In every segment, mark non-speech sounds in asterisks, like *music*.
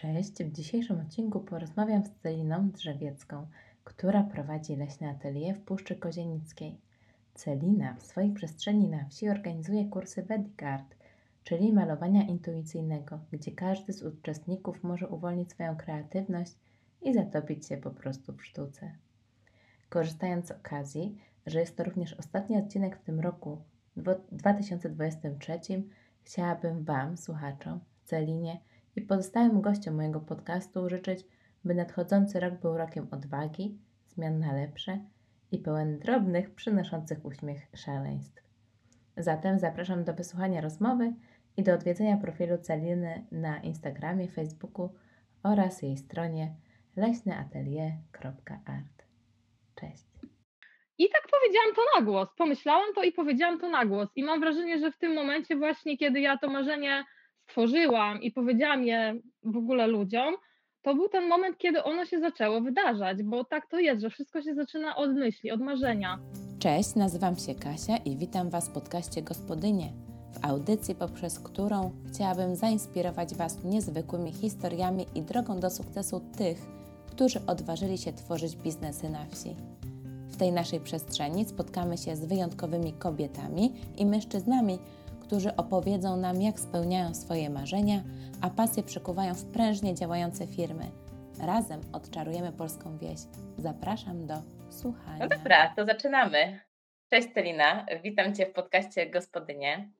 Cześć, w dzisiejszym odcinku porozmawiam z Celiną Drzewiecką, która prowadzi leśne atelier w Puszczy Kozienickiej. Celina w swojej przestrzeni na wsi organizuje kursy Vedic Art, czyli malowania intuicyjnego, gdzie każdy z uczestników może uwolnić swoją kreatywność i zatopić się po prostu w sztuce. Korzystając z okazji, że jest to również ostatni odcinek w tym roku, w 2023, chciałabym Wam, słuchaczom, Celinie, i pozostałym gościom mojego podcastu życzyć, by nadchodzący rok był rokiem odwagi, zmian na lepsze i pełen drobnych, przynoszących uśmiech szaleństw. Zatem zapraszam do wysłuchania rozmowy i do odwiedzenia profilu Celiny na Instagramie, Facebooku oraz jej stronie leśneatelier.art. Cześć. I tak powiedziałam to na głos. Pomyślałam to i powiedziałam to na głos. I mam wrażenie, że w tym momencie właśnie, kiedy ja to marzenie stworzyłam i powiedziałam je w ogóle ludziom, to był ten moment, kiedy ono się zaczęło wydarzać, bo tak to jest, że wszystko się zaczyna od myśli, od marzenia. Cześć, nazywam się Kasia i witam Was w podcaście Gospodynie, w audycji, poprzez którą chciałabym zainspirować Was niezwykłymi historiami i drogą do sukcesu tych, którzy odważyli się tworzyć biznesy na wsi. W tej naszej przestrzeni spotkamy się z wyjątkowymi kobietami i mężczyznami, którzy opowiedzą nam, jak spełniają swoje marzenia, a pasje przekuwają w prężnie działające firmy. Razem odczarujemy polską wieś. Zapraszam do słuchania. No dobra, to zaczynamy. Cześć Celina, witam Cię w podcaście Gospodynie.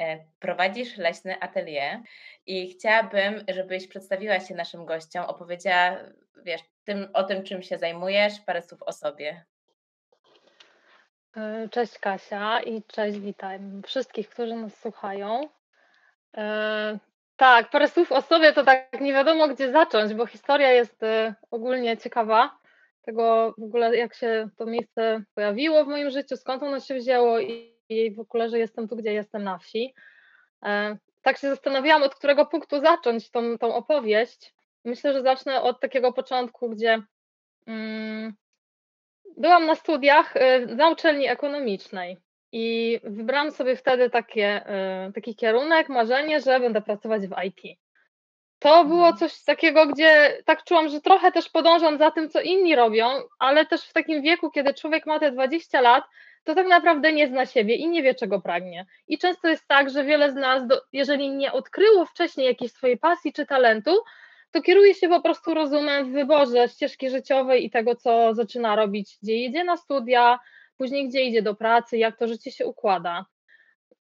E, prowadzisz leśny atelier i chciałabym, żebyś przedstawiła się naszym gościom, opowiedziała wiesz, tym, o tym, czym się zajmujesz, parę słów o sobie. E, cześć Kasia i cześć, witaj wszystkich, którzy nas słuchają. E, tak, parę słów o sobie to tak nie wiadomo gdzie zacząć, bo historia jest e, ogólnie ciekawa. Tego w ogóle jak się to miejsce pojawiło w moim życiu, skąd ono się wzięło i, i w ogóle, że jestem tu, gdzie jestem na wsi. Tak się zastanawiałam, od którego punktu zacząć tą, tą opowieść. Myślę, że zacznę od takiego początku, gdzie mm, byłam na studiach y, na uczelni ekonomicznej i wybrałam sobie wtedy takie, y, taki kierunek, marzenie, że będę pracować w IT. To było mhm. coś takiego, gdzie tak czułam, że trochę też podążam za tym, co inni robią, ale też w takim wieku, kiedy człowiek ma te 20 lat, to tak naprawdę nie zna siebie i nie wie, czego pragnie. I często jest tak, że wiele z nas, jeżeli nie odkryło wcześniej jakiejś swojej pasji czy talentu, to kieruje się po prostu rozumem w wyborze ścieżki życiowej i tego, co zaczyna robić, gdzie jedzie na studia, później gdzie idzie do pracy, jak to życie się układa.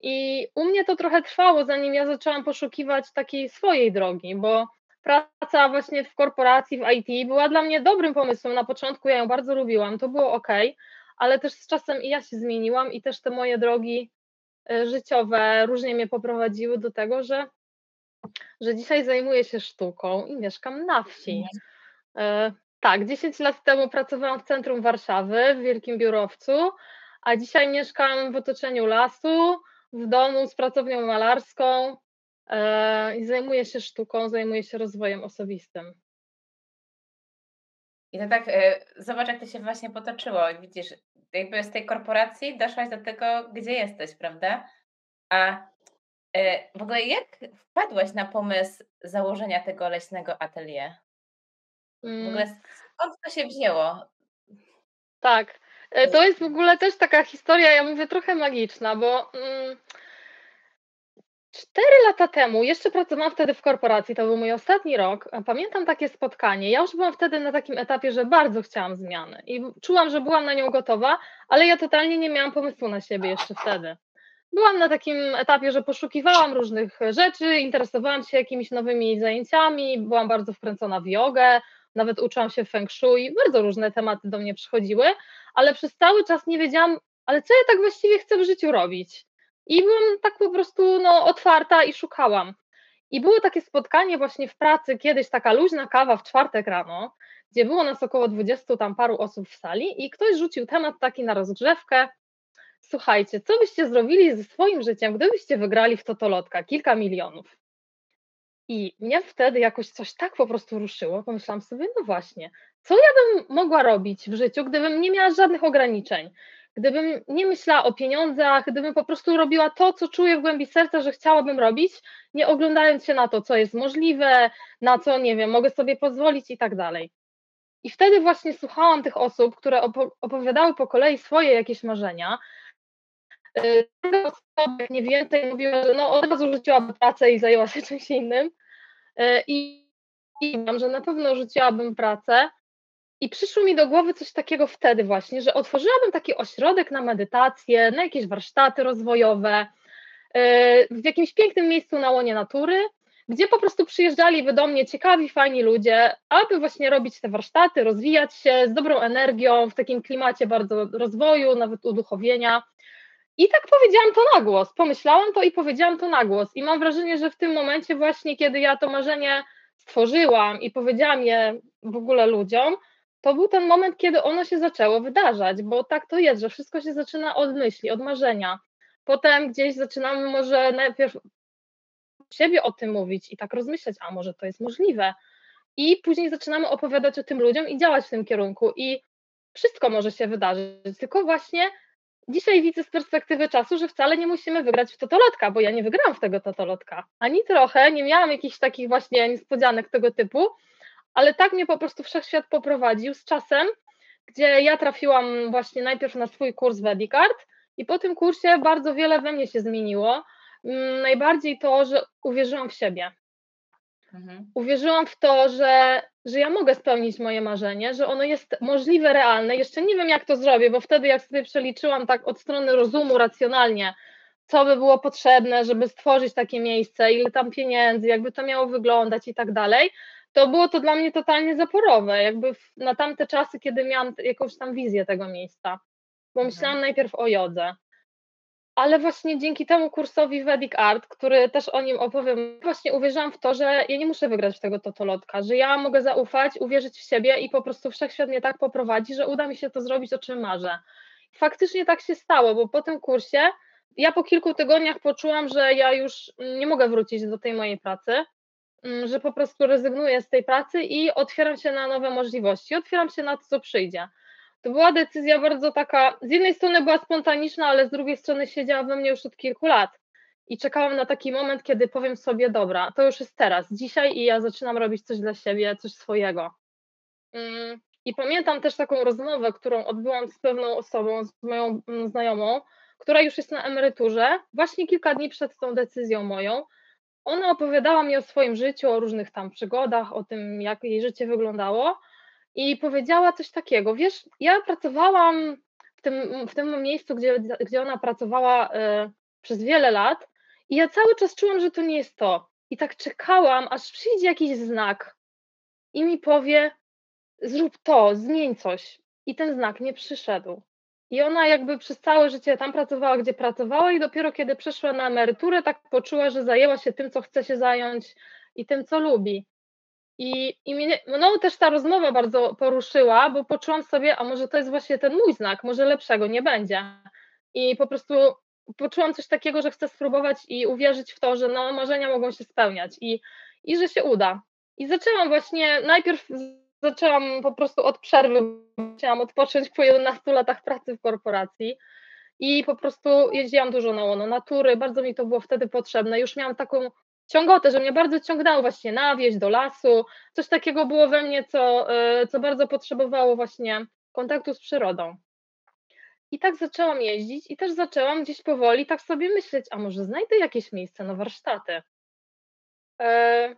I u mnie to trochę trwało, zanim ja zaczęłam poszukiwać takiej swojej drogi, bo praca właśnie w korporacji, w IT była dla mnie dobrym pomysłem. Na początku ja ją bardzo lubiłam, to było ok, ale też z czasem i ja się zmieniłam i też te moje drogi y, życiowe różnie mnie poprowadziły do tego, że że dzisiaj zajmuję się sztuką i mieszkam na wsi. E, tak, 10 lat temu pracowałam w centrum Warszawy, w Wielkim Biurowcu, a dzisiaj mieszkam w otoczeniu lasu, w domu z pracownią malarską e, i zajmuję się sztuką, zajmuję się rozwojem osobistym. I to tak, e, zobacz, jak to się właśnie potoczyło. Widzisz, jakby z tej korporacji doszłaś do tego, gdzie jesteś, prawda? A w ogóle jak wpadłaś na pomysł założenia tego leśnego atelier? W ogóle mm. skąd to się wzięło? Tak, e, to jest w ogóle też taka historia, ja mówię, trochę magiczna, bo mm, cztery lata temu, jeszcze pracowałam wtedy w korporacji, to był mój ostatni rok, pamiętam takie spotkanie, ja już byłam wtedy na takim etapie, że bardzo chciałam zmiany i czułam, że byłam na nią gotowa, ale ja totalnie nie miałam pomysłu na siebie jeszcze wtedy byłam na takim etapie, że poszukiwałam różnych rzeczy, interesowałam się jakimiś nowymi zajęciami, byłam bardzo wkręcona w jogę, nawet uczyłam się feng shui, bardzo różne tematy do mnie przychodziły, ale przez cały czas nie wiedziałam, ale co ja tak właściwie chcę w życiu robić. I byłam tak po prostu no, otwarta i szukałam. I było takie spotkanie właśnie w pracy, kiedyś taka luźna kawa w czwartek rano, gdzie było nas około 20 tam paru osób w sali i ktoś rzucił temat taki na rozgrzewkę, Słuchajcie, co byście zrobili ze swoim życiem, gdybyście wygrali w Totolotka kilka milionów? I mnie wtedy jakoś coś tak po prostu ruszyło. Pomyślałam sobie, no właśnie, co ja bym mogła robić w życiu, gdybym nie miała żadnych ograniczeń? gdybym nie myślała o pieniądzach, gdybym po prostu robiła to, co czuję w głębi serca, że chciałabym robić, nie oglądając się na to, co jest możliwe, na co, nie wiem, mogę sobie pozwolić i tak dalej. I wtedy właśnie słuchałam tych osób, które opowiadały po kolei swoje jakieś marzenia. Osoby, nie więcej, mówiła, że no od razu rzuciłaby pracę i zajęła się *laughs* czymś innym. Y, I, i wiem, że na pewno rzuciłabym pracę. I przyszło mi do głowy coś takiego wtedy właśnie, że otworzyłabym taki ośrodek na medytację, na jakieś warsztaty rozwojowe, y, w jakimś pięknym miejscu na łonie natury, gdzie po prostu przyjeżdżali do mnie ciekawi, fajni ludzie, aby właśnie robić te warsztaty, rozwijać się z dobrą energią, w takim klimacie bardzo rozwoju, nawet uduchowienia. I tak powiedziałam to na głos, pomyślałam to i powiedziałam to na głos. I mam wrażenie, że w tym momencie właśnie, kiedy ja to marzenie stworzyłam i powiedziałam je w ogóle ludziom, to był ten moment, kiedy ono się zaczęło wydarzać, bo tak to jest, że wszystko się zaczyna od myśli, od marzenia. Potem gdzieś zaczynamy może najpierw siebie o tym mówić i tak rozmyślać, a może to jest możliwe. I później zaczynamy opowiadać o tym ludziom i działać w tym kierunku. I wszystko może się wydarzyć, tylko właśnie dzisiaj widzę z perspektywy czasu, że wcale nie musimy wygrać w totolotka, bo ja nie wygrałam w tego totolotka. Ani trochę, nie miałam jakichś takich właśnie niespodzianek tego typu, ale tak mnie po prostu wszechświat poprowadził z czasem, gdzie ja trafiłam właśnie najpierw na swój kurs Vedicard i po tym kursie bardzo wiele we mnie się zmieniło. Mm, najbardziej to, że uwierzyłam w siebie. Mhm. Uwierzyłam w to, że, że ja mogę spełnić moje marzenie, że ono jest możliwe, realne. Jeszcze nie wiem, jak to zrobię, bo wtedy, jak sobie przeliczyłam tak od strony rozumu, racjonalnie, co by było potrzebne, żeby stworzyć takie miejsce, ile tam pieniędzy, jakby to miało wyglądać i tak dalej, to było to dla mnie totalnie zaporowe, jakby na tamte czasy, kiedy miałam jakąś tam wizję tego miejsca. Bo mhm. myślałam najpierw o jodze, ale właśnie dzięki temu kursowi Vedic Art, który też o nim opowiem, właśnie uwierzyłam w to, że ja nie muszę wygrać tego totolotka, że ja mogę zaufać, uwierzyć w siebie i po prostu wszechświat mnie tak poprowadzi, że uda mi się to zrobić, o czym marzę. Faktycznie tak się stało, bo po tym kursie ja po kilku tygodniach poczułam, że ja już nie mogę wrócić do tej mojej pracy, mm, że po prostu rezygnuję z tej pracy i otwieram się na nowe możliwości, otwieram się na to, co przyjdzie. To była decyzja bardzo taka, z jednej strony była spontaniczna, ale z drugiej strony siedziała we mnie już od kilku lat. I czekałam na taki moment, kiedy powiem sobie, dobra, to już jest teraz, dzisiaj i ja zaczynam robić coś dla siebie, coś swojego. Mm, I pamiętam też taką rozmowę, którą odbyłam z pewną osobą, z moją mm, znajomą, która już jest na emeryturze, właśnie kilka dni przed tą decyzją moją. Ona opowiadała mi o swoim życiu, o różnych tam przygodach, o tym, jak jej życie wyglądało i powiedziała coś takiego, wiesz, ja pracowałam w tym, w tym miejscu, gdzie, gdzie ona pracowała y, przez wiele lat i ja cały czas czułam, że to nie jest to. I tak czekałam, aż przyjdzie jakiś znak i mi powie, zrób to, zmień coś. I ten znak nie przyszedł. I ona jakby przez całe życie tam pracowała, gdzie pracowała, i dopiero kiedy przeszła na emeryturę, tak poczuła, że zajęła się tym, co chce się zająć i tym, co lubi. I, i mnie no, też ta rozmowa bardzo poruszyła, bo poczułam sobie, a może to jest właśnie ten mój znak, może lepszego nie będzie. I po prostu poczułam coś takiego, że chcę spróbować i uwierzyć w to, że no, marzenia mogą się spełniać i, i że się uda. I zaczęłam właśnie, najpierw zaczęłam po prostu od przerwy, chciałam odpocząć po 11 latach pracy w korporacji i po prostu jeździłam dużo na łono natury, bardzo mi to było wtedy potrzebne. Już miałam taką ciągotę, że mnie bardzo ciągnęło właśnie na wieś, do lasu. Coś takiego było we mnie, co, e, co bardzo potrzebowało właśnie kontaktu z przyrodą. I tak zaczęłam jeździć i też zaczęłam gdzieś powoli tak sobie myśleć, a może znajdę jakieś miejsce na warsztaty. E,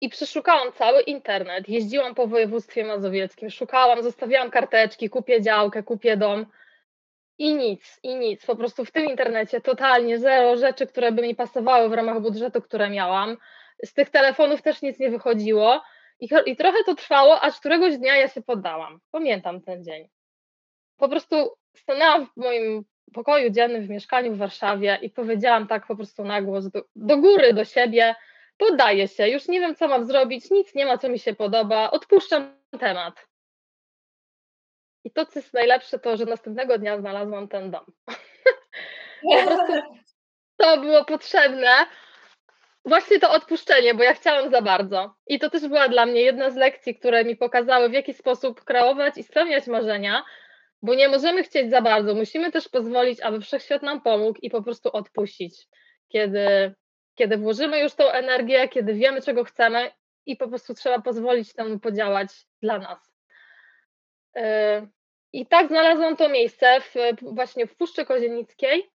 I przeszukałam cały internet, jeździłam po województwie mazowieckim, szukałam, zostawiałam karteczki, kupię działkę, kupię dom. I nic, i nic. Po prostu w tym internecie totalnie zero rzeczy, które by mi pasowały w ramach budżetu, które miałam. Z tych telefonów też nic nie wychodziło. I, I trochę to trwało, aż któregoś dnia ja się poddałam. Pamiętam ten dzień. Po prostu stanęłam w moim pokoju dziennym w mieszkaniu w Warszawie i powiedziałam tak po prostu na głos do, do góry, do siebie, poddaję się, już nie wiem, co mam zrobić, nic nie ma, co mi się podoba, odpuszczam temat. I to, co jest najlepsze, to, że następnego dnia znalazłam ten dom. *laughs* po prostu to było potrzebne. Właśnie to odpuszczenie, bo ja chciałam za bardzo. I to też była dla mnie jedna z lekcji, które mi pokazały, w jaki sposób kreować i spełniać marzenia, bo nie możemy chcieć za bardzo. Musimy też pozwolić, aby wszechświat nam pomógł i po prostu odpuścić, kiedy, kiedy włożymy już tą energię, kiedy wiemy, czego chcemy i po prostu trzeba pozwolić temu podziałać dla nas. E, I tak znalazłam to miejsce w, właśnie w Puszczy Kozienickiej.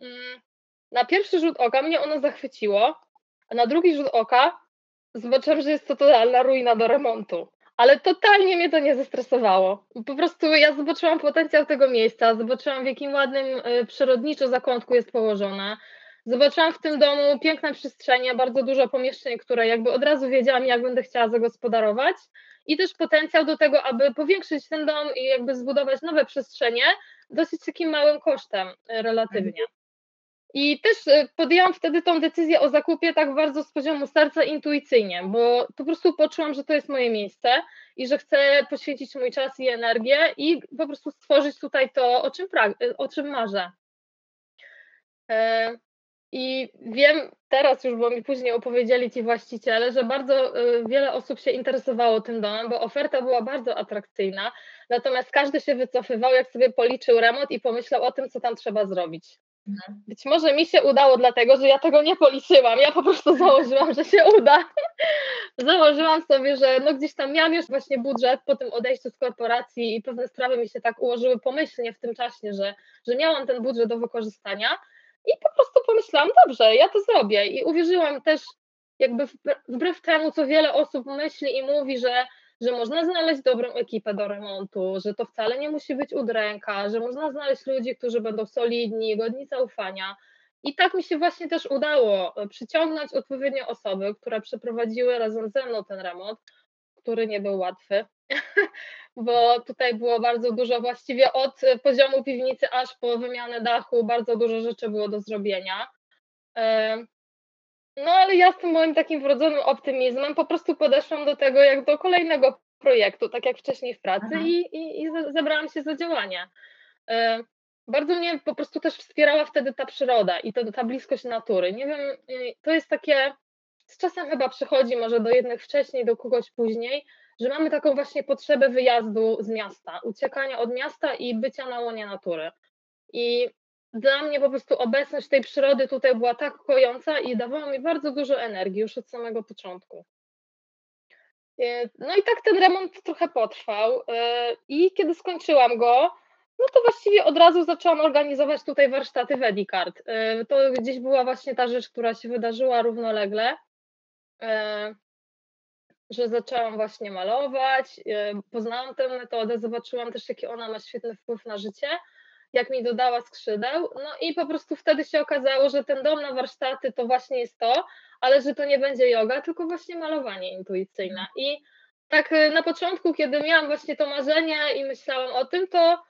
Mm, na pierwszy rzut oka mnie ono zachwyciło, a na drugi rzut oka zobaczyłam, że jest to totalna ruina do remontu. Ale totalnie mnie to nie zestresowało. Po prostu ja zobaczyłam potencjał tego miejsca, zobaczyłam w jakim ładnym y, przyrodniczo zakątku jest położone. Zobaczyłam w tym domu piękne przestrzenie, bardzo dużo pomieszczeń, które jakby od razu wiedziałam, jak będę chciała zagospodarować i też potencjał do tego, aby powiększyć ten dom i jakby zbudować nowe przestrzenie dosyć takim małym kosztem y, relatywnie. I też y, podjęłam wtedy tą decyzję o zakupie tak bardzo z poziomu serca intuicyjnie, bo po prostu poczułam, że to jest moje miejsce i że chcę poświęcić mój czas i energię i po prostu stworzyć tutaj to, o czym, y, o czym marzę. I wiem teraz już, bo mi później opowiedzieli ci właściciele, że bardzo y, wiele osób się interesowało tym domem, bo oferta była bardzo atrakcyjna, natomiast każdy się wycofywał, jak sobie policzył remont i pomyślał o tym, co tam trzeba zrobić. Mhm. Być może mi się udało, dlatego że ja tego nie policzyłam. Ja po prostu *laughs* założyłam, że się uda. Założyłam sobie, że no gdzieś tam miałam już właśnie budżet po tym odejściu z korporacji i pewne sprawy mi się tak ułożyły pomyślnie w tym czasie, że, że miałam ten budżet do wykorzystania i po prostu pomyślałam, dobrze, ja to zrobię. I uwierzyłam też, jakby wbrew temu, co wiele osób myśli i mówi, że że można znaleźć dobrą ekipę do remontu, że to wcale nie musi być udręka, że można znaleźć ludzi, którzy będą solidni, godni zaufania. I tak mi się właśnie też udało e, przyciągnąć odpowiednie osoby, które przeprowadziły razem ze mną ten remont, który nie był łatwy, *laughs* bo tutaj było bardzo dużo, właściwie od poziomu piwnicy aż po wymianę dachu, bardzo dużo rzeczy było do zrobienia. E, no ale ja z tym moim takim wrodzonym optymizmem po prostu podeszłam do tego jak do kolejnego projektu, tak jak wcześniej w pracy i, i, i zabrałam się za działanie. E, bardzo mnie po prostu też wspierała wtedy ta przyroda i to, ta bliskość natury. Nie wiem, y, to jest takie, z czasem chyba przychodzi może do jednych wcześniej, do kogoś później, że mamy taką właśnie potrzebę wyjazdu z miasta, uciekania od miasta i bycia na łonie natury. I dla mnie po prostu obecność tej przyrody tutaj była tak kojąca i dawała mi bardzo dużo energii już od samego początku. E, no i tak ten remont trochę potrwał e, i kiedy skończyłam go, no to właściwie od razu zaczęłam organizować tutaj warsztaty Wedicard. E, to gdzieś była właśnie ta rzecz, która się wydarzyła równolegle, że zaczęłam właśnie malować, poznałam tę metodę, zobaczyłam też, jaki ona ma świetny wpływ na życie jak mi dodała skrzydeł. No i po prostu wtedy się okazało, że ten dom na warsztaty to właśnie jest to, ale że to nie będzie yoga, tylko właśnie malowanie intuicyjne. I tak y, na początku, kiedy miałam właśnie to marzenie i myślałam o tym, to,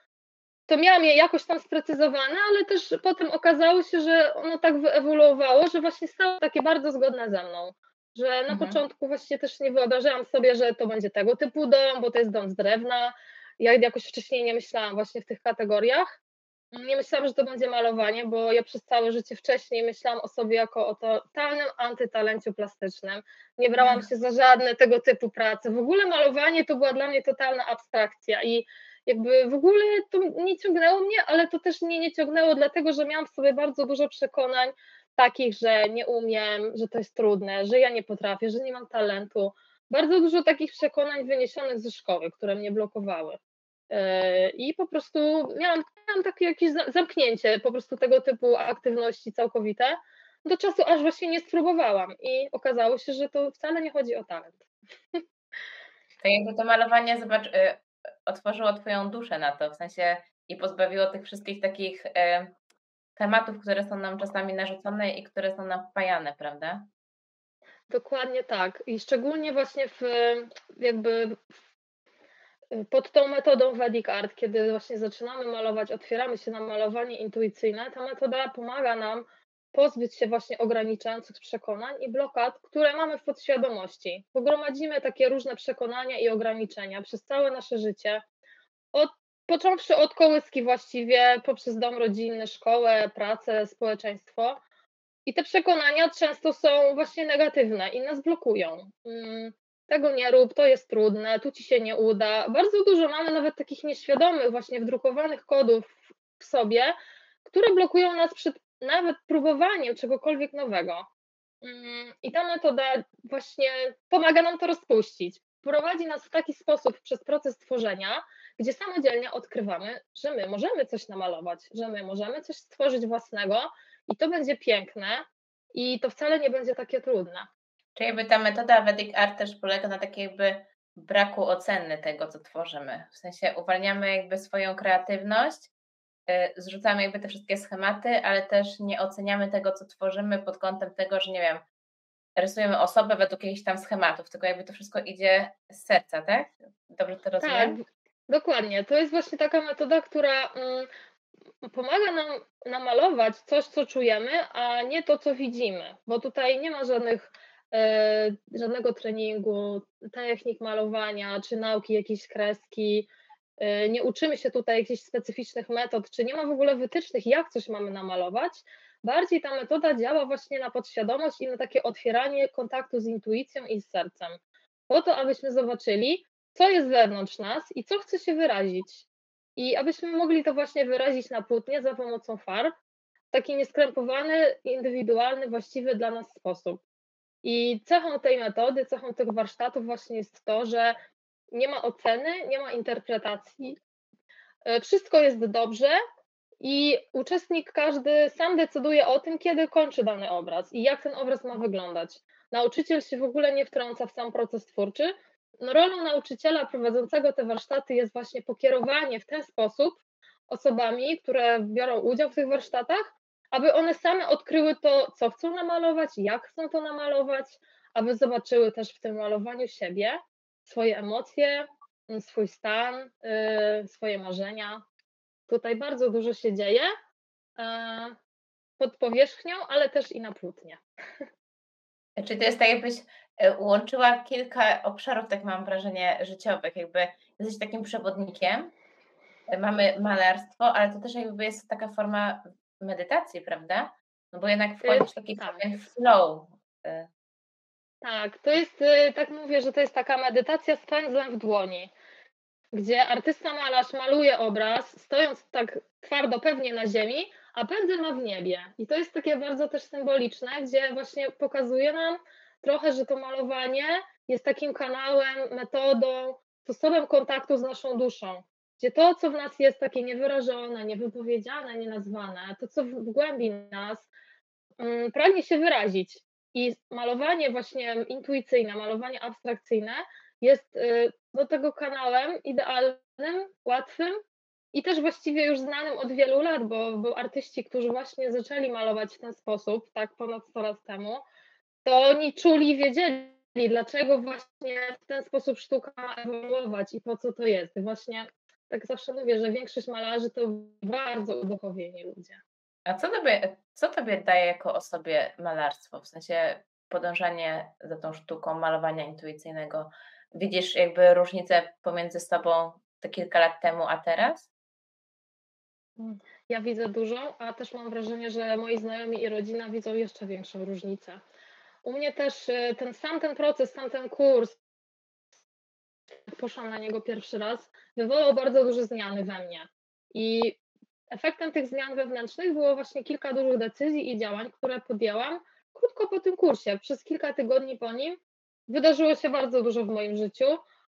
to miałam je jakoś tam sprecyzowane, ale też potem okazało się, że ono tak wyewoluowało, że właśnie stało takie bardzo zgodne ze mną. Że na mhm. początku właśnie też nie wyobrażałam sobie, że to będzie tego typu dom, bo to jest dom z drewna. Ja jakoś wcześniej nie myślałam właśnie w tych kategoriach. Nie myślałam, że to będzie malowanie, bo ja przez całe życie wcześniej myślałam o sobie jako o totalnym antytalenciu plastycznym. Nie brałam się za żadne tego typu prace. W ogóle malowanie to była dla mnie totalna abstrakcja i jakby w ogóle to nie ciągnęło mnie, ale to też mnie nie ciągnęło, dlatego że miałam w sobie bardzo dużo przekonań takich, że nie umiem, że to jest trudne, że ja nie potrafię, że nie mam talentu. Bardzo dużo takich przekonań wyniesionych ze szkoły, które mnie blokowały. E, I po prostu miałam, miałam takie jakieś zamknięcie po prostu tego typu aktywności całkowite, do czasu aż właśnie nie spróbowałam i okazało się, że to wcale nie chodzi o talent. *laughs* To jakby to malowanie zobacz, y, otworzyło Twoją duszę na to, w sensie i pozbawiło tych wszystkich takich y, tematów, które są nam czasami narzucone i które są nam wpajane, prawda? Dokładnie tak. I szczególnie właśnie w jakby pod tą metodą Vedic Art, kiedy właśnie zaczynamy malować, otwieramy się na malowanie intuicyjne, ta metoda pomaga nam pozbyć się właśnie ograniczających przekonań i blokad, które mamy w podświadomości. Pogromadzimy takie różne przekonania i ograniczenia przez całe nasze życie, od, począwszy od kołyski właściwie, poprzez dom rodzinny, szkołę, pracę, społeczeństwo. I te przekonania często są właśnie negatywne i nas blokują. Mm, tego nie rób, to jest trudne, tu ci się nie uda. Bardzo dużo mamy nawet takich nieświadomych, właśnie wdrukowanych kodów w sobie, które blokują nas przed nawet próbowaniem czegokolwiek nowego. Mm, I ta metoda właśnie pomaga nam to rozpuścić. Prowadzi nas w taki sposób przez proces tworzenia, gdzie samodzielnie odkrywamy, że my możemy coś namalować, że my możemy coś stworzyć własnego i to będzie piękne i to wcale nie będzie takie trudne. Czyli jakby ta metoda Vedic Art też polega na takiej jakby braku oceny tego, co tworzymy. W sensie uwalniamy jakby swoją kreatywność, y, zrzucamy jakby te wszystkie schematy, ale też nie oceniamy tego, co tworzymy pod kątem tego, że nie wiem, rysujemy osobę według jakichś tam schematów, tylko jakby to wszystko idzie z serca, tak? Dobrze to rozumiem? Tak, dokładnie. To jest właśnie taka metoda, która mm, pomaga nam namalować coś, co czujemy, a nie to, co widzimy, bo tutaj nie ma żadnych e, żadnego treningu, technik malowania, czy nauki jakiejś kreski. E, nie uczymy się tutaj jakichś specyficznych metod, czy nie ma w ogóle wytycznych, jak coś mamy namalować. Bardziej ta metoda działa właśnie na podświadomość i na takie otwieranie kontaktu z intuicją i z sercem. Po to, abyśmy zobaczyli, co jest wewnątrz nas i co chce się wyrazić. I abyśmy mogli to właśnie wyrazić na płótnie za pomocą farb, w taki nieskrępowany, indywidualny, właściwy dla nas sposób. I cechą tej metody, cechą tych warsztatów właśnie jest to, że nie ma oceny, nie ma interpretacji. E, wszystko jest dobrze i uczestnik każdy sam decyduje o tym, kiedy kończy dany obraz i jak ten obraz ma wyglądać. Nauczyciel się w ogóle nie wtrąca w sam proces twórczy. No, rolą nauczyciela prowadzącego te warsztaty jest właśnie pokierowanie w ten sposób osobami, które biorą udział w tych warsztatach, aby one same odkryły to, co chcą namalować, jak chcą to namalować, aby zobaczyły też w tym malowaniu siebie, swoje emocje, swój stan, y, swoje marzenia. Tutaj bardzo dużo się dzieje e, pod powierzchnią, ale też i na płótnie. Czyli to jest tak, jakbyś łączyła kilka obszarów, tak mam wrażenie, życiowych. Jakby jesteś takim przewodnikiem, e, mamy malarstwo, ale to też jakby jest taka forma medytacji, prawda? No bo jednak wchodzisz w taki tak. flow. Tak, to jest, tak mówię, że to jest taka medytacja z pędzlem w dłoni gdzie artysta malarz maluje obraz, stojąc tak twardo pewnie na ziemi, a pędzel ma w niebie. I to jest takie bardzo też symboliczne, gdzie właśnie pokazuje nam trochę, że to malowanie jest takim kanałem, metodą, sposobem kontaktu z naszą duszą. Gdzie to, co w nas jest takie niewyrażone, niewypowiedziane, nienazwane, to, co w głębi nas um, pragnie się wyrazić. I malowanie właśnie intuicyjne, malowanie abstrakcyjne jest y, do tego kanałem idealnym, łatwym i też właściwie już znanym od wielu lat, bo, bo artyści, którzy właśnie zaczęli malować w ten sposób, tak ponad 100 lat temu, to oni czuli i wiedzieli, dlaczego właśnie w ten sposób sztuka ma ewoluować i po co to jest. Właśnie tak zawsze mówię, że większość malarzy to bardzo uduchowieni ludzie. A co tobie, co tobie daje jako osobie malarstwo? W sensie podążanie za tą sztuką malowania intuicyjnego Widzisz jakby różnicę pomiędzy sobą te kilka lat temu, a teraz? Ja widzę dużą, a też mam wrażenie, że moi znajomi i rodzina widzą jeszcze większą różnicę. U mnie też y, ten sam ten proces, sam ten kurs, poszłam na niego pierwszy raz, wywołał bardzo duże zmiany we mnie. I efektem tych zmian wewnętrznych było właśnie kilka dużych decyzji i działań, które podjęłam krótko po tym kursie. Przez kilka tygodni po nim Wydarzyło się bardzo dużo w moim życiu,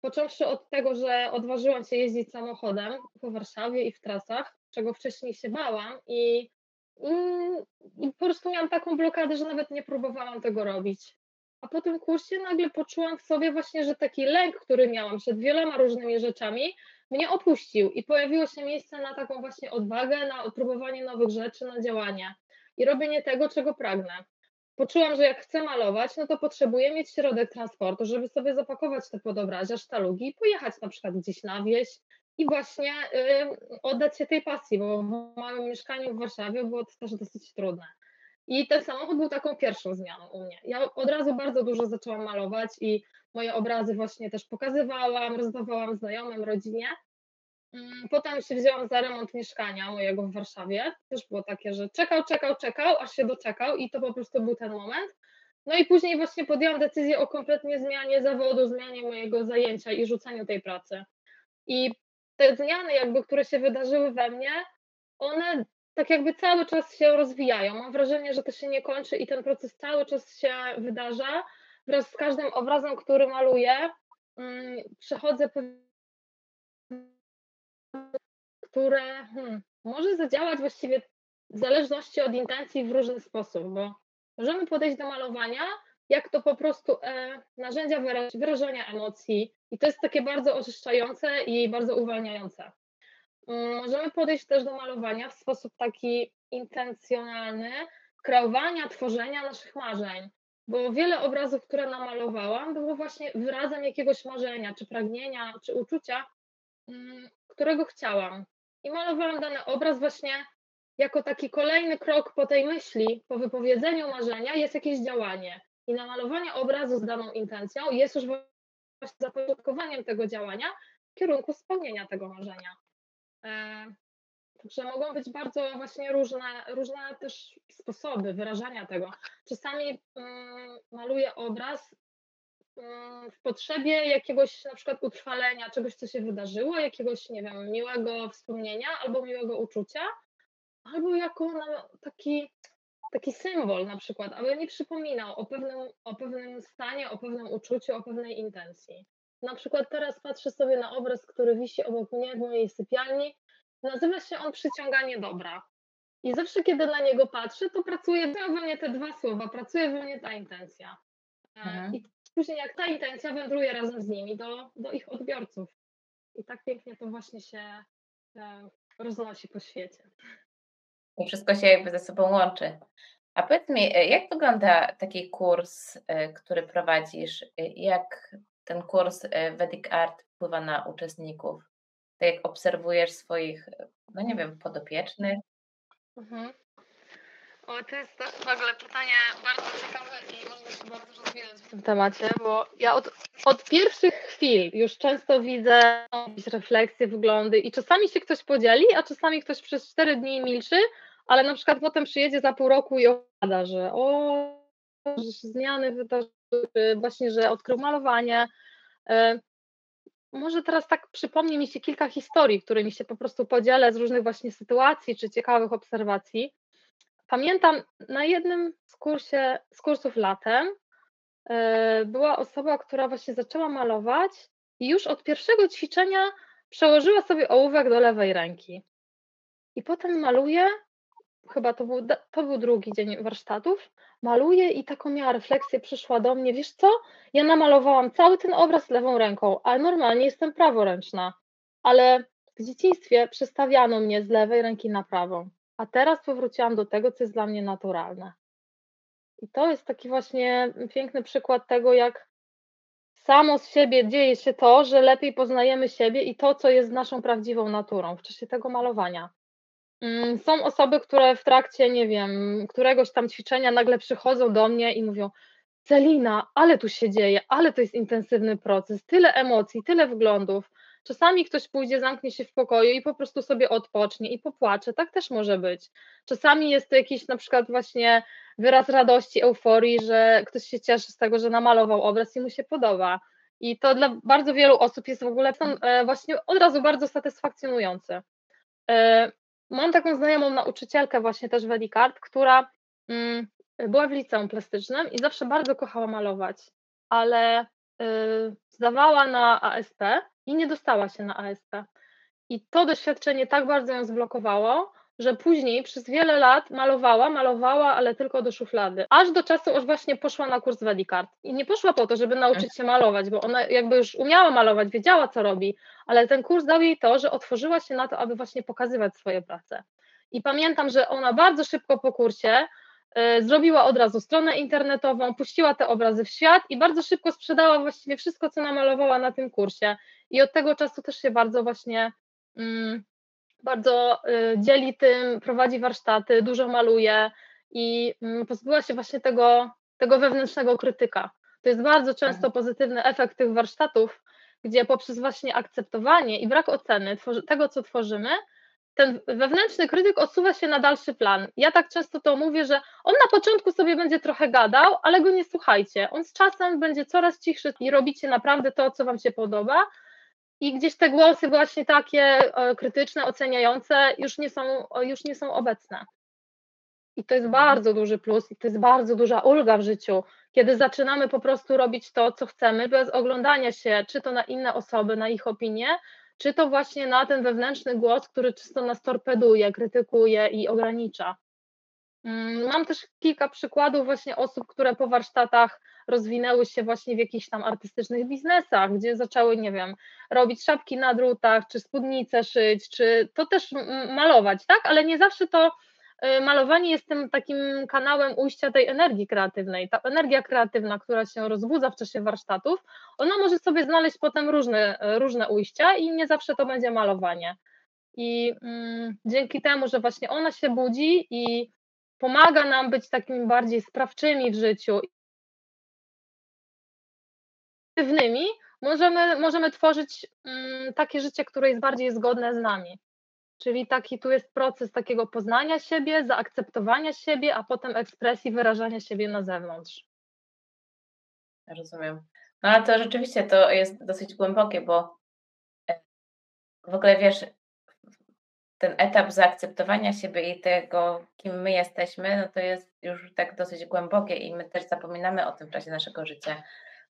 począwszy od tego, że odważyłam się jeździć samochodem po Warszawie i w trasach, czego wcześniej się bałam i, i, i po prostu miałam taką blokadę, że nawet nie próbowałam tego robić. A po tym kursie nagle poczułam w sobie właśnie, że taki lęk, który miałam przed wieloma różnymi rzeczami, mnie opuścił i pojawiło się miejsce na taką właśnie odwagę, na próbowanie nowych rzeczy, na działanie i robienie tego, czego pragnę poczułam, że jak chcę malować, no to potrzebuję mieć środek transportu, żeby sobie zapakować te podobrazia, sztalugi i pojechać na przykład gdzieś na wieś i właśnie oddać się tej pasji, bo w moim mieszkaniu w Warszawie było to też dosyć trudne. I ten samochód był taką pierwszą zmianą u mnie. Ja od razu bardzo dużo zaczęłam malować i moje obrazy właśnie też pokazywałam, rozdawałam znajomym, rodzinie. Mm, potem się wzięłam za remont mieszkania mojego w Warszawie. Też było takie, że czekał, czekał, czekał, aż się doczekał i to po prostu był ten moment. No i później właśnie podjęłam decyzję o kompletnie zmianie zawodu, zmianie mojego zajęcia i rzuceniu tej pracy. I te zmiany jakby, które się wydarzyły we mnie, one tak jakby cały czas się rozwijają. Mam wrażenie, że to się nie kończy i ten proces cały czas się wydarza. Wraz z każdym obrazem, który maluję, mm, przechodzę które hmm, może zadziałać właściwie w zależności od intencji w różny sposób, bo możemy podejść do malowania jak to po prostu e, narzędzia wyrażania emocji i to jest takie bardzo oczyszczające i bardzo uwalniające. Mm, możemy podejść też do malowania w sposób taki intencjonalny, kreowania, tworzenia naszych marzeń, bo wiele obrazów, które namalowałam, było właśnie wyrazem jakiegoś marzenia, czy pragnienia, czy uczucia, mm, którego chciałam. I malowałam dany obraz właśnie jako taki kolejny krok po tej myśli, po wypowiedzeniu marzenia jest jakieś działanie. I namalowanie obrazu z daną intencją jest już właśnie zapoczątkowaniem tego działania w kierunku spełnienia tego marzenia. E, także mogą być bardzo właśnie różne, różne też sposoby wyrażania tego. Czasami mm, maluję obraz mm, w potrzebie jakiegoś na przykład utrwalenia, czegoś, co się wydarzyło, jakiegoś, nie wiem, miłego wspomnienia albo miłego uczucia, albo jako taki taki symbol na przykład, aby mi przypominał o pewnym, o pewnym stanie, o pewnym uczuciu, o pewnej intencji. Na przykład teraz patrzę sobie na obraz, który wisi obok mnie w mojej sypialni. Nazywa się on Przyciąganie dobra. I zawsze, kiedy na niego patrzę, to pracuje we mnie te dwa słowa, pracuje we mnie ta intencja. E, mhm. I później jak ta intencja wędruje razem z nimi do, do ich odbiorców. I tak pięknie to właśnie się e, roznosi po świecie. I wszystko się jakby ze sobą łączy. A powiedz mi, e, jak wygląda taki kurs, e, który prowadzisz? E, jak ten kurs Vedic Art wpływa na uczestników? Tak jak obserwujesz swoich, no nie wiem, podopiecznych? Mhm. O, to jest też w ogóle pytanie bardzo ciekawe i można się bardzo rozwinąć w tym temacie, bo ja od, od pierwszych chwil już często widzę jakieś refleksje, wyglądy i czasami się ktoś podzieli, a czasami ktoś przez cztery dni milczy, ale na przykład potem przyjedzie za pół roku i opowiada, że o, że się zmiany wydarzyły, właśnie, że odkrył malowanie. E, może teraz tak przypomni mi się kilka historii, którymi się po prostu podzielę z różnych właśnie sytuacji czy ciekawych obserwacji. Pamiętam na jednym z, kursie, z kursów latem e, była osoba, która właśnie zaczęła malować i już od pierwszego ćwiczenia przełożyła sobie ołówek do lewej ręki. I potem maluje chyba to był, to był drugi dzień warsztatów, maluję i taką miała refleksję, przyszła do mnie, wiesz co, ja namalowałam cały ten obraz lewą ręką, ale normalnie jestem praworęczna, ale w dzieciństwie przestawiano mnie z lewej ręki na prawą, a teraz powróciłam do tego, co jest dla mnie naturalne. I to jest taki właśnie piękny przykład tego, jak samo z siebie dzieje się to, że lepiej poznajemy siebie i to, co jest naszą prawdziwą naturą w czasie tego malowania. Mm, są osoby, które w trakcie, nie wiem, któregoś tam ćwiczenia nagle przychodzą do mnie i mówią: Celina, ale tu się dzieje, ale to jest intensywny proces, tyle emocji, tyle wglądów. Czasami ktoś pójdzie, zamknie się w pokoju i po prostu sobie odpocznie i popłacze. Tak też może być. Czasami jest to jakiś na przykład właśnie wyraz radości, euforii, że ktoś się cieszy z tego, że namalował obraz i mu się podoba. I to dla bardzo wielu osób jest w ogóle e, właśnie od razu bardzo satysfakcjonujące. Mam taką znajomą nauczycielkę właśnie też Wedikart, która mm, była w liceum plastycznym i zawsze bardzo kochała malować, ale y, zdawała na ASP i nie dostała się na ASP. I to doświadczenie tak bardzo ją zblokowało, że później przez wiele lat malowała, malowała, ale tylko do szuflady. Aż do czasu, aż właśnie poszła na kurs Wedikart. I nie poszła po to, żeby nauczyć się malować, bo ona jakby już umiała malować, wiedziała co robi, ale ten kurs dał jej to, że otworzyła się na to, aby właśnie pokazywać swoje prace. I pamiętam, że ona bardzo szybko po kursie y, zrobiła od razu stronę internetową, puściła te obrazy w świat i bardzo szybko sprzedała właściwie wszystko, co namalowała na tym kursie. I od tego czasu też się bardzo właśnie mm, bardzo y, dzieli tym, prowadzi warsztaty, dużo maluje i mm, pozbyła się właśnie tego, tego wewnętrznego krytyka. To jest bardzo często pozytywny efekt tych warsztatów, gdzie poprzez właśnie akceptowanie i brak oceny tego, co tworzymy, ten wewnętrzny krytyk odsuwa się na dalszy plan. Ja tak często to mówię, że on na początku sobie będzie trochę gadał, ale go nie słuchajcie. On z czasem będzie coraz cichszy i robicie naprawdę to, co wam się podoba. I gdzieś te głosy właśnie takie e, krytyczne, oceniające już nie są, już nie są obecne. I to jest bardzo duży plus i to jest bardzo duża ulga w życiu, kiedy zaczynamy po prostu robić to, co chcemy, bez oglądania się, czy to na inne osoby, na ich opinie, czy to właśnie na ten wewnętrzny głos, który czysto nas torpeduje, krytykuje i ogranicza. Mm, mam też kilka przykładów właśnie osób, które po warsztatach rozwinęły się właśnie w jakichś tam artystycznych biznesach, gdzie zaczęły, nie wiem, robić szapki na drutach, czy spódnice szyć, czy to też malować, tak? Ale nie zawsze to Y, malowanie jest tym takim kanałem ujścia tej energii kreatywnej. Ta energia kreatywna, która się rozbudza w czasie warsztatów, ona może sobie znaleźć potem różne, różne ujścia i nie zawsze to będzie malowanie. I mm, dzięki temu, że właśnie ona się budzi i pomaga nam być takimi bardziej sprawczymi w życiu, aktywnymi, możemy, możemy tworzyć mm, takie życie, które jest bardziej zgodne z nami. Czyli taki tu jest proces takiego poznania siebie, zaakceptowania siebie, a potem ekspresji wyrażania siebie na zewnątrz. Rozumiem. No ale to rzeczywiście to jest dosyć głębokie, bo e, w ogóle wiesz, ten etap zaakceptowania siebie i tego, kim my jesteśmy, no to jest już tak dosyć głębokie i my też zapominamy o tym w czasie naszego życia,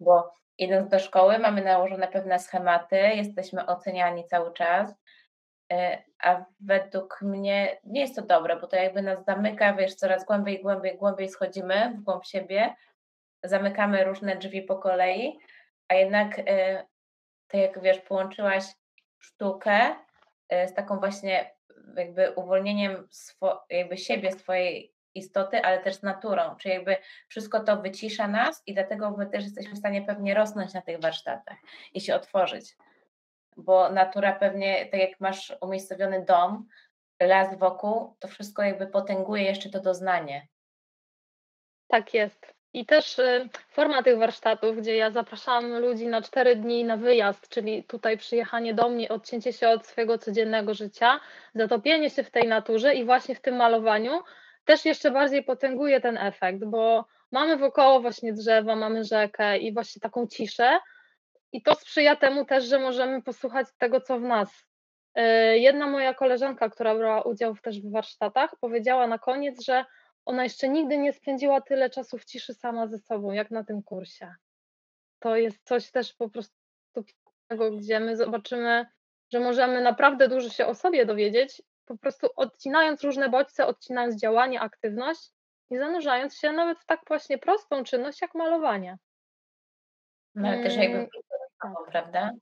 bo idąc do szkoły mamy nałożone pewne schematy, jesteśmy oceniani cały czas, E, a według mnie nie jest to dobre, bo to jakby nas zamyka, wiesz, coraz głębiej, głębiej, głębiej schodzimy w głąb siebie, zamykamy różne drzwi po kolei, a jednak e, tak jak wiesz, połączyłaś sztukę e, z taką właśnie jakby uwolnieniem swo, jakby siebie, swojej istoty, ale też z naturą, czyli jakby wszystko to wycisza nas i dlatego my też jesteśmy w stanie pewnie rosnąć na tych warsztatach i się otworzyć bo natura pewnie, tak jak masz umiejscowiony dom, las wokół, to wszystko jakby potęguje jeszcze to doznanie. Tak jest. I też y, forma tych warsztatów, gdzie ja zapraszam ludzi na cztery dni na wyjazd, czyli tutaj przyjechanie do mnie, odcięcie się od swojego codziennego życia, zatopienie się w tej naturze i właśnie w tym malowaniu, też jeszcze bardziej potęguje ten efekt, bo mamy wokoło właśnie drzewa, mamy rzekę i właśnie taką ciszę, i to sprzyja temu też, że możemy posłuchać tego, co w nas. E, jedna moja koleżanka, która brała udział też w warsztatach, powiedziała na koniec, że ona jeszcze nigdy nie spędziła tyle czasu w ciszy sama ze sobą, jak na tym kursie. To jest coś też po prostu gdzie my zobaczymy, że możemy naprawdę dużo się o sobie dowiedzieć, po prostu odcinając różne bodźce, odcinając działanie, aktywność i zanurzając się nawet w tak właśnie prostą czynność jak malowanie. No ale też jakby mm, prawda?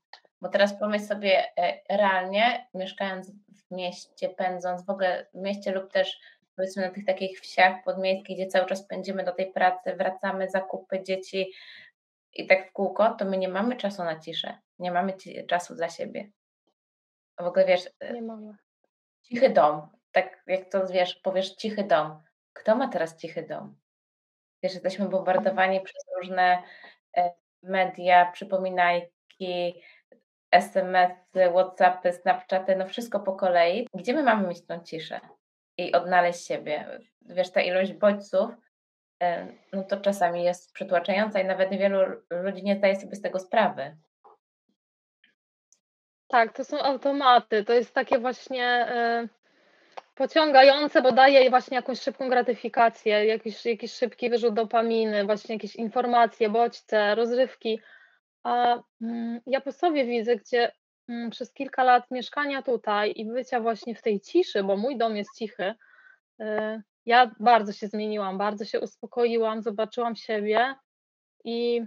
Bo teraz pomyśl sobie e, realnie, mieszkając w mieście, pędząc w ogóle w mieście lub też powiedzmy na tych takich wsiach podmiejskich, gdzie cały czas pędzimy do tej pracy, wracamy, zakupy, dzieci i tak w kółko, to my nie mamy czasu na ciszę, nie mamy czasu dla siebie. W ogóle wiesz, e, nie mamy. Cichy dom, tak jak to wiesz, powiesz cichy dom. Kto ma teraz cichy dom? Wiesz, jesteśmy bombardowani przez różne e, media, przypominajki, SMS-y, WhatsAppy, Snapchaty, no wszystko po kolei. Gdzie my mamy mieć tą ciszę i odnaleźć siebie? Wiesz, ta ilość bodźców, no to czasami jest przytłaczająca i nawet wielu ludzi nie zdaje sobie z tego sprawy. Tak, to są automaty. To jest takie właśnie y, pociągające, bo daje właśnie jakąś szybką gratyfikację, jakiś, jakiś szybki wyrzut dopaminy, właśnie jakieś informacje, bodźce, rozrywki. A mm, ja po sobie widzę, gdzie mm, przez kilka lat mieszkania tutaj i bycia właśnie w tej ciszy, bo mój dom jest cichy, y, ja bardzo się zmieniłam, bardzo się uspokoiłam, zobaczyłam siebie i,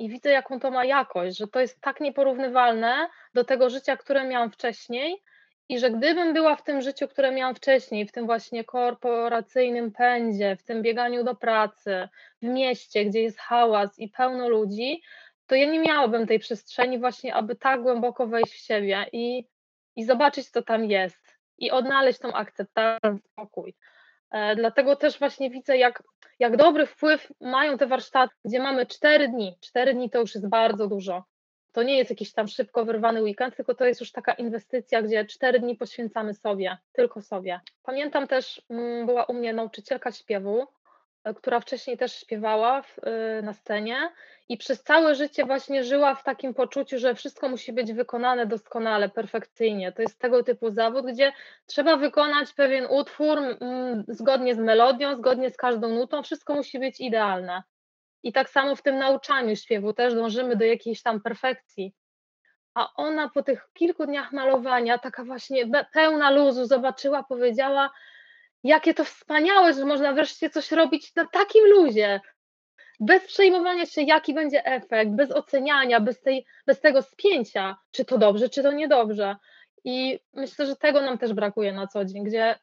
i widzę, jaką to ma jakość, że to jest tak nieporównywalne do tego życia, które miałam wcześniej, i że gdybym była w tym życiu, które miałam wcześniej, w tym właśnie korporacyjnym pędzie, w tym bieganiu do pracy, w mieście, gdzie jest hałas i pełno ludzi, to ja nie miałabym tej przestrzeni właśnie, aby tak głęboko wejść w siebie i, i zobaczyć, co tam jest i odnaleźć tą akceptację, spokój. E, dlatego też właśnie widzę, jak, jak dobry wpływ mają te warsztaty, gdzie mamy cztery dni. Cztery dni to już jest bardzo dużo. To nie jest jakiś tam szybko wyrwany weekend, tylko to jest już taka inwestycja, gdzie cztery dni poświęcamy sobie, tylko sobie. Pamiętam też, mm, była u mnie nauczycielka śpiewu, która wcześniej też śpiewała w, y, na scenie i przez całe życie właśnie żyła w takim poczuciu, że wszystko musi być wykonane doskonale, perfekcyjnie. To jest tego typu zawód, gdzie trzeba wykonać pewien utwór zgodnie z melodią, zgodnie z każdą nutą, wszystko musi być idealne. I tak samo w tym nauczaniu śpiewu też dążymy do jakiejś tam perfekcji. A ona po tych kilku dniach malowania, taka właśnie pełna luzu, zobaczyła, powiedziała, jakie to wspaniałe, że można wreszcie coś robić na takim luzie, bez przejmowania się, jaki będzie efekt, bez oceniania, bez, tej, bez tego spięcia, czy to dobrze, czy to niedobrze. I myślę, że tego nam też brakuje na co dzień, gdzie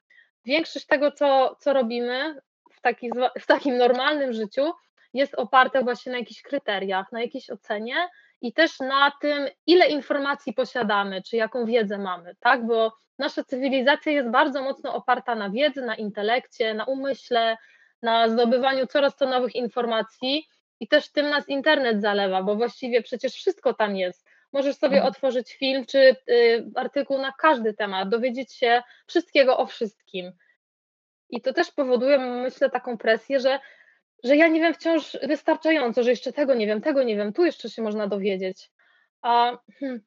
większość tego, co, co robimy w, taki, w takim normalnym życiu, jest oparte właśnie na jakichś kryteriach, na jakiejś ocenie i też na tym, ile informacji posiadamy, czy jaką wiedzę mamy, tak? Bo nasza cywilizacja jest bardzo mocno oparta na wiedzy, na intelekcie, na umyśle, na zdobywaniu coraz to nowych informacji i też tym nas internet zalewa, bo właściwie przecież wszystko tam jest. Możesz sobie mhm. otworzyć film czy y, artykuł na każdy temat, dowiedzieć się wszystkiego o wszystkim. I to też powoduje, myślę, taką presję, że że ja nie wiem wciąż wystarczająco, że jeszcze tego nie wiem, tego nie wiem, tu jeszcze się można dowiedzieć. A hmm,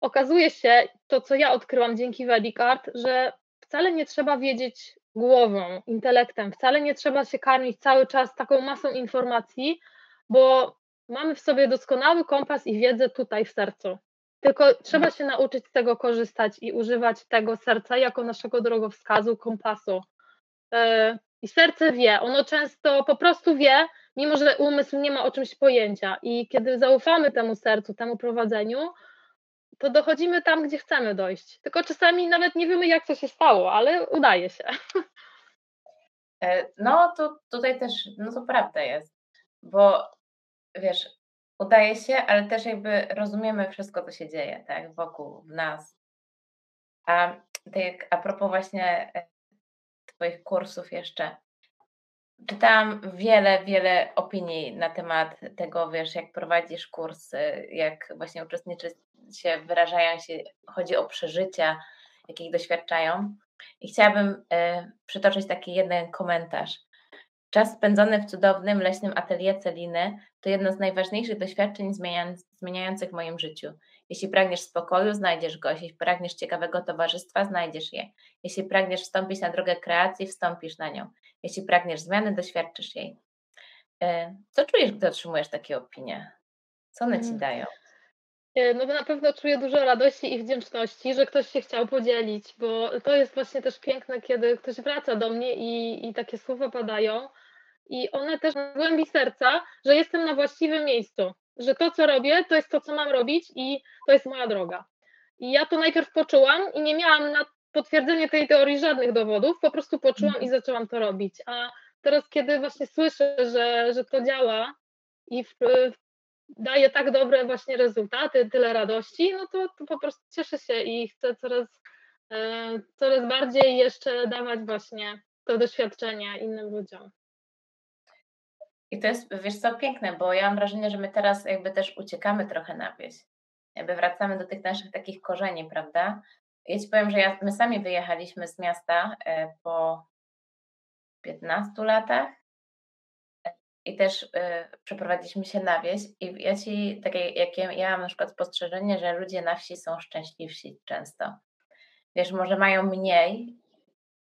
okazuje się, to co ja odkryłam dzięki Vedicard, że wcale nie trzeba wiedzieć głową, intelektem, wcale nie trzeba się karmić cały czas taką masą informacji, bo mamy w sobie doskonały kompas i wiedzę tutaj w sercu. Tylko trzeba się nauczyć z tego korzystać i używać tego serca jako naszego drogowskazu, kompasu. E, i serce wie, ono często po prostu wie, mimo że umysł nie ma o czymś pojęcia. I kiedy zaufamy temu sercu, temu prowadzeniu, to dochodzimy tam, gdzie chcemy dojść. Tylko czasami nawet nie wiemy, jak to się stało, ale udaje się. E, no, to tutaj też, no to prawda jest, bo wiesz, udaje się, ale też jakby rozumiemy wszystko, co się dzieje, tak, wokół, w nas. A tak a propos właśnie Twoich kursów jeszcze. Czytałam wiele, wiele opinii na temat tego, wiesz, jak prowadzisz kursy, jak właśnie uczestnicy się wyrażają się, chodzi o przeżycia, jakich doświadczają. I chciałabym y, przytoczyć taki jeden komentarz. Czas spędzony w cudownym leśnym atelier Celiny to jedno z najważniejszych doświadczeń zmieniających w moim życiu. Jeśli pragniesz spokoju, znajdziesz go. Jeśli pragniesz ciekawego towarzystwa, znajdziesz je. Jeśli pragniesz wstąpić na drogę kreacji, wstąpisz na nią. Jeśli pragniesz zmiany, doświadczysz jej. E, co czujesz, gdy otrzymujesz takie opinie? Co one ci mm. dają? E, no na pewno czuję dużo radości i wdzięczności, że ktoś się chciał podzielić, bo to jest właśnie też piękne, kiedy ktoś wraca do mnie i, i takie słowa padają i one też w głębi serca, że jestem na właściwym miejscu, że to, co robię, to jest to, co mam robić i to jest moja droga. I ja to najpierw poczułam i nie miałam na potwierdzenie tej teorii żadnych dowodów, po prostu poczułam i mhm. zaczęłam to robić. A teraz, kiedy właśnie słyszę, że, że to działa i w, w, daje tak dobre właśnie rezultaty, tyle radości, no to, to po prostu cieszę się i chcę coraz, e, coraz bardziej jeszcze dawać właśnie to doświadczenie innym ludziom. I to jest, wiesz co, piękne, bo ja mam wrażenie, że my teraz jakby też uciekamy trochę na wieś. Jakby wracamy do tych naszych takich korzeni, prawda? Ja Ci powiem, że ja, my sami wyjechaliśmy z miasta e, po 15 latach e, i też y, przeprowadziliśmy się na wieś i ja Ci, takie jak ja, ja mam na przykład spostrzeżenie, że ludzie na wsi są szczęśliwsi często. Wiesz, może mają mniej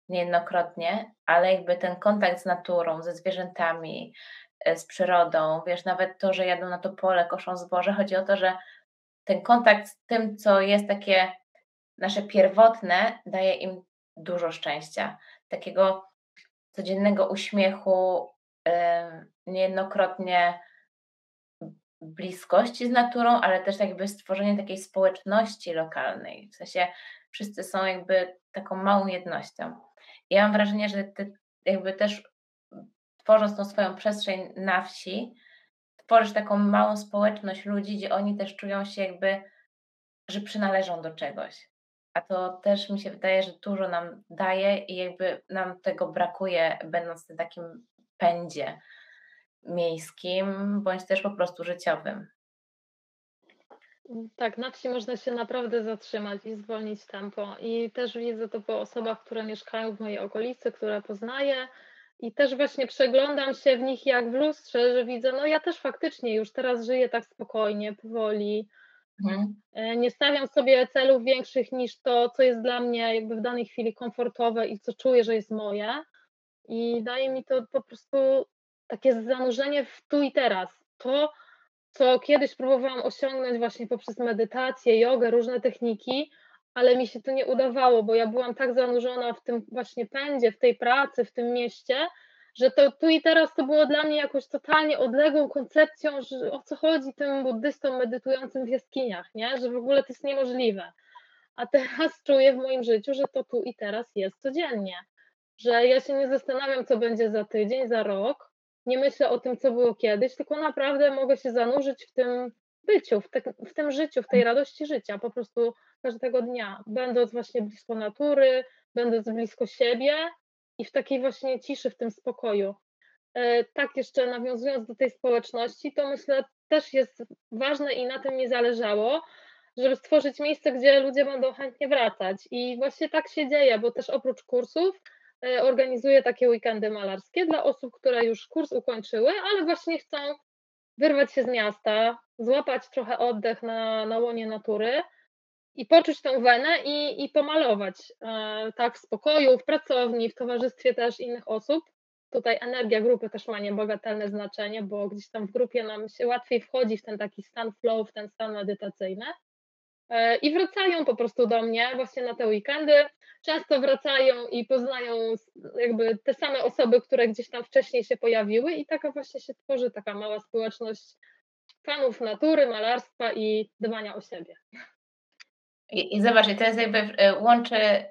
niejednokrotnie, ale jakby ten kontakt z naturą, ze zwierzętami, E, z przyrodą, wiesz, nawet to, że jadą na to pole, koszą zboże, chodzi o to, że ten kontakt z tym, co jest takie nasze pierwotne, daje im dużo szczęścia, takiego codziennego uśmiechu, niejednokrotnie bliskości z naturą, ale też jakby stworzenie takiej społeczności lokalnej. W sensie wszyscy są jakby taką małą jednością. Ja mam wrażenie, że ty jakby też tworząc tą swoją przestrzeń na wsi, tworzysz taką małą społeczność ludzi, gdzie oni też czują się jakby, że przynależą do czegoś. A to też mi się wydaje, że dużo nam daje i jakby nam tego brakuje, będąc w takim pędzie miejskim, bądź też po prostu życiowym. Tak, na wsi można się naprawdę zatrzymać i zwolnić tempo. I też widzę to po osobach, które mieszkają w mojej okolicy, które poznaję. I też właśnie przeglądam się w nich jak w lustrze, że widzę, no ja też faktycznie już teraz żyję tak spokojnie, powoli. Mhm. E, Nie stawiam sobie celów większych niż to, co jest dla mnie jakby w danej chwili komfortowe i co czuję, że jest moje. I daje mi to po prostu takie zanurzenie w tu i teraz. To, co kiedyś próbowałam osiągnąć właśnie poprzez medytację, jogę, różne techniki, ale mi się to nie udawało, bo ja byłam tak zanurzona w tym właśnie pędzie, w tej pracy, w tym mieście, że to tu i teraz to było dla mnie jakoś totalnie odległą koncepcją, że o co chodzi tym buddystom medytującym w jaskiniach, nie? że w ogóle to jest niemożliwe. A teraz *laughs* czuję w moim życiu, że to tu i teraz jest codziennie, że ja się nie zastanawiam, co będzie za tydzień, za rok, nie myślę o tym, co było kiedyś, tylko naprawdę mogę się zanurzyć w tym byciu, w, te, w tym życiu, w tej radości życia, po prostu każdego dnia, będąc właśnie blisko natury, będąc blisko siebie i w takiej właśnie ciszy, w tym spokoju. E, Tak, jeszcze nawiązując do tej społeczności, to myślę też jest ważne i na tym mi zależało, żeby stworzyć miejsce, gdzie ludzie będą chętnie wracać. I właśnie tak się dzieje, bo też oprócz kursów e, organizuję takie weekendy malarskie dla osób, które już kurs ukończyły, ale właśnie chcą wyrwać się z miasta, złapać trochę oddech na, na łonie natury i poczuć tą wenę i, i pomalować e, tak w spokoju, w pracowni, w towarzystwie też innych osób. Tutaj energia grupy też ma niebagatelne znaczenie, bo gdzieś tam w grupie nam się łatwiej wchodzi w ten taki stan flow, w ten stan medytacyjny. E, I wracają po prostu do mnie właśnie na te weekendy. Często wracają i poznają jakby te same osoby, które gdzieś tam wcześniej się pojawiły, i taka właśnie się tworzy taka mała społeczność fanów natury, malarstwa i dbania o siebie. I, I zobacz, i to jest jakby e, łączy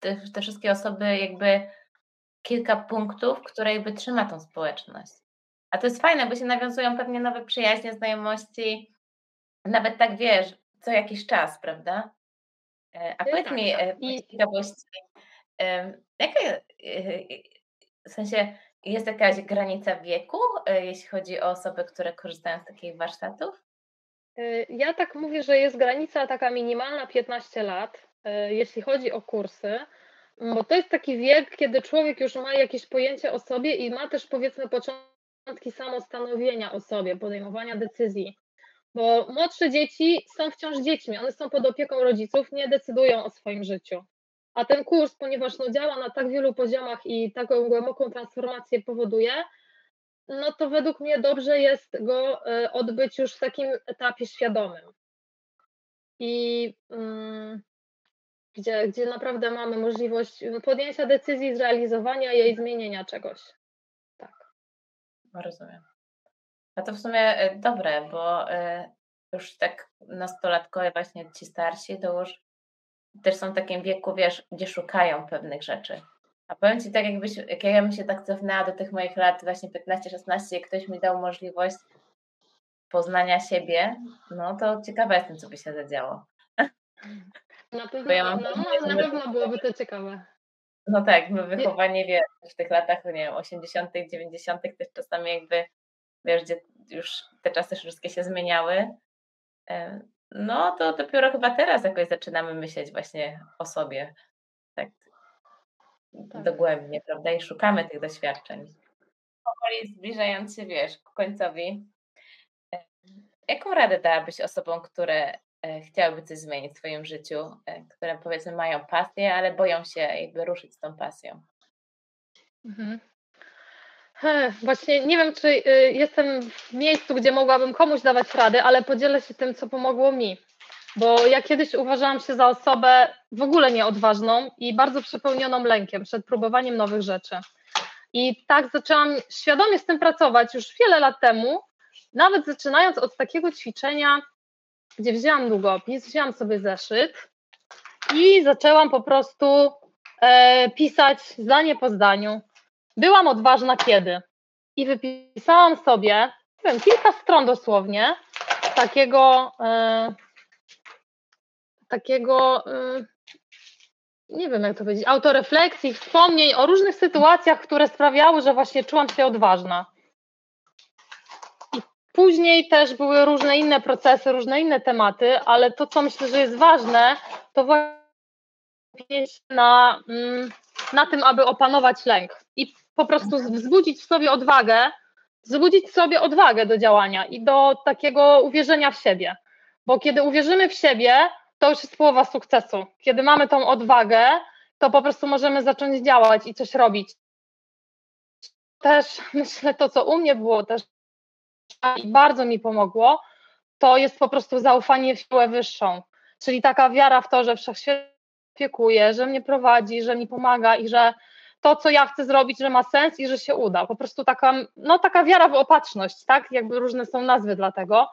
te, te wszystkie osoby jakby kilka punktów, które jakby trzyma tą społeczność. A to jest fajne, bo się nawiązują pewnie nowe przyjaźnie, znajomości, nawet tak wiesz, co jakiś czas, prawda? E, A E, powiedz tak, mi, tak. e, I- ciekawości, jaka, w sensie jest jakaś granica wieku, jeśli chodzi o osoby, które korzystają z takich warsztatów? Y, Ja tak mówię, że jest granica taka minimalna 15 lat, y, jeśli chodzi o kursy, bo to jest taki wiek, kiedy człowiek już ma jakieś pojęcie o sobie i ma też powiedzmy początki samostanowienia o sobie, podejmowania decyzji. Bo młodsze dzieci są wciąż dziećmi, one są pod opieką rodziców, nie decydują o swoim życiu. A ten kurs, ponieważ no, działa na tak wielu poziomach i taką głęboką transformację powoduje, no to według mnie dobrze jest go e, odbyć już w takim etapie świadomym. I mm, gdzie, gdzie naprawdę mamy możliwość podjęcia decyzji, zrealizowania jej, zmienienia czegoś. No, Rozumiem. A to w sumie e, dobre, bo e, już tak nastolatkowie, właśnie ci starsi, to już też są w takim wieku, wiesz, gdzie szukają pewnych rzeczy. A powiem Ci tak, jakbyś, jak ja bym się tak cofnęła do tych moich lat właśnie 15-16, jak ktoś mi dał możliwość poznania siebie, no to ciekawa jestem, co by się zadziało. Na pewno, ja mam no, no, na pewno byłoby to ciekawe. No tak, my wychowanie, wiesz, w tych latach, nie wiem, 80., 90., też czasami jakby, wiesz, gdzie już te czasy wszystkie się zmieniały, e, no to dopiero chyba teraz jakoś zaczynamy myśleć właśnie o sobie, tak, Tak. dogłębnie, prawda, i szukamy tych doświadczeń. Powoli zbliżając się, wiesz, ku końcowi, e, jaką radę dałabyś osobom, które e, chciałyby coś zmienić w swoim życiu, e, które powiedzmy mają pasję, ale boją się jakby ruszyć z tą pasją? Mhm. He, Właśnie nie wiem, czy y, jestem w miejscu, gdzie mogłabym komuś dawać radę, ale podzielę się tym, co pomogło mi. Bo ja kiedyś uważałam się za osobę w ogóle nieodważną i bardzo przepełnioną lękiem przed próbowaniem nowych rzeczy. I tak zaczęłam świadomie z tym pracować już wiele lat temu, nawet zaczynając od takiego ćwiczenia, gdzie wzięłam długopis, wzięłam sobie zeszyt i zaczęłam po prostu e, pisać zdanie po zdaniu. Byłam odważna kiedy? I wypisałam sobie, nie wiem, kilka stron dosłownie, takiego, e, takiego, e, nie wiem jak to powiedzieć, autorefleksji, wspomnień o różnych sytuacjach, które sprawiały, że właśnie czułam się odważna. I Później też były różne inne procesy, różne inne tematy, ale to, co myślę, że jest ważne, to właśnie na, mm, na tym, aby opanować lęk i po prostu wzbudzić w sobie odwagę, wzbudzić sobie odwagę do działania i do takiego uwierzenia w siebie. Bo kiedy uwierzymy w siebie, to już jest połowa sukcesu. Kiedy mamy tą odwagę, to po prostu możemy zacząć działać i coś robić. Też myślę, to co u mnie było też i bardzo mi pomogło, to jest po prostu zaufanie w siłę wyższą. Czyli taka wiara w to, że wszechświat opiekuje, że mnie prowadzi, że mi pomaga i że to, co ja chcę zrobić, że ma sens i że się uda. Po prostu taka, no, taka wiara w opatrzność, tak? Jakby różne są nazwy dla tego.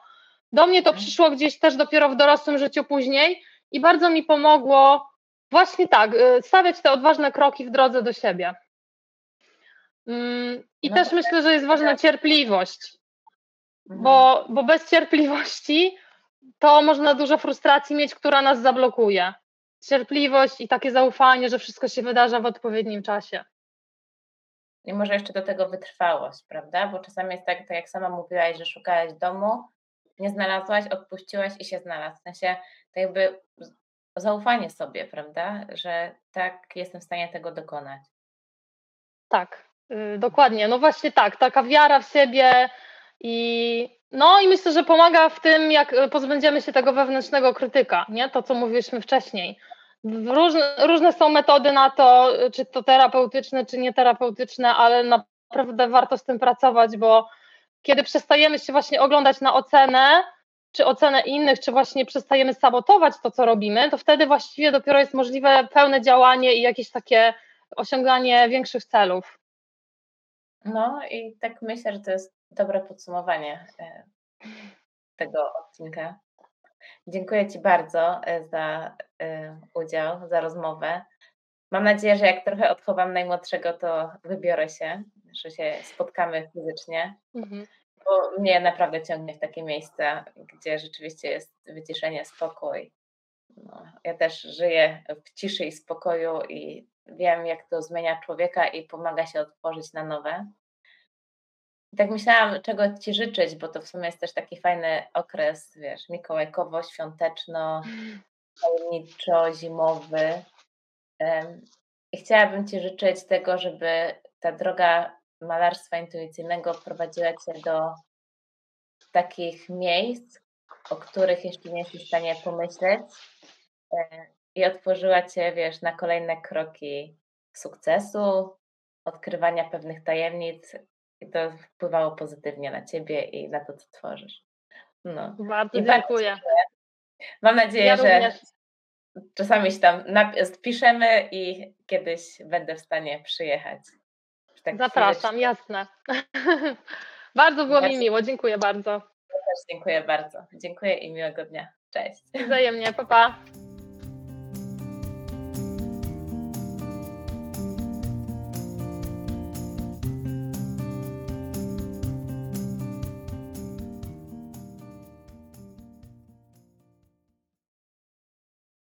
Do mnie to przyszło gdzieś też dopiero w dorosłym życiu później i bardzo mi pomogło właśnie tak, y, stawiać te odważne kroki w drodze do siebie. Mm, I No też myślę, że jest ważna cierpliwość, Mhm. bo, bo bez cierpliwości to można dużo frustracji mieć, która nas zablokuje. Cierpliwość i takie zaufanie, że wszystko się wydarza w odpowiednim czasie. I może jeszcze do tego wytrwałość, prawda? Bo czasami jest tak, tak jak sama mówiłaś, że szukałaś domu, nie znalazłaś, odpuściłaś i się znalazł. W sensie to jakby zaufanie sobie, prawda? Że tak jestem w stanie tego dokonać. Tak, y, dokładnie. No właśnie tak, taka wiara w siebie i no i myślę, że pomaga w tym, jak y, pozbędziemy się tego wewnętrznego krytyka, nie? To, co mówiliśmy wcześniej. Różne, różne są metody na to, y, czy to terapeutyczne, czy nieterapeutyczne, ale naprawdę warto z tym pracować, bo kiedy przestajemy się właśnie oglądać na ocenę, czy ocenę innych, czy właśnie przestajemy sabotować to, co robimy, to wtedy właściwie dopiero jest możliwe pełne działanie i jakieś takie osiąganie większych celów. No i tak myślę, że to jest dobre podsumowanie e, tego odcinka. Dziękuję Ci bardzo e, za e, udział, za rozmowę. Mam nadzieję, że jak trochę odchowam najmłodszego, to wybiorę się, że się spotkamy fizycznie, Mhm. bo mnie naprawdę ciągnie w takie miejsca, gdzie rzeczywiście jest wyciszenie, spokój. No, ja też żyję w ciszy i spokoju i wiem, jak to zmienia człowieka i pomaga się otworzyć na nowe. I tak myślałam, czego Ci życzyć, bo to w sumie jest też taki fajny okres, wiesz, mikołajkowo, świąteczno, tajemniczo, zimowy. I chciałabym Ci życzyć tego, żeby ta droga malarstwa intuicyjnego prowadziła Cię do takich miejsc, o których jeszcze nie jesteś w stanie pomyśleć e, i otworzyła Cię, wiesz, na kolejne kroki sukcesu, odkrywania pewnych tajemnic i to wpływało pozytywnie na Ciebie i na to, co tworzysz. No. Bardzo I bardzo dziękuję. Mam nadzieję, Ja że również. Czasami się tam piszemy i kiedyś będę w stanie przyjechać. Tak Zapraszam, jasne. *laughs* bardzo było mi Bardzo- miło, dziękuję bardzo. Też dziękuję bardzo. Dziękuję i miłego dnia. Cześć. Wzajemnie, pa pa.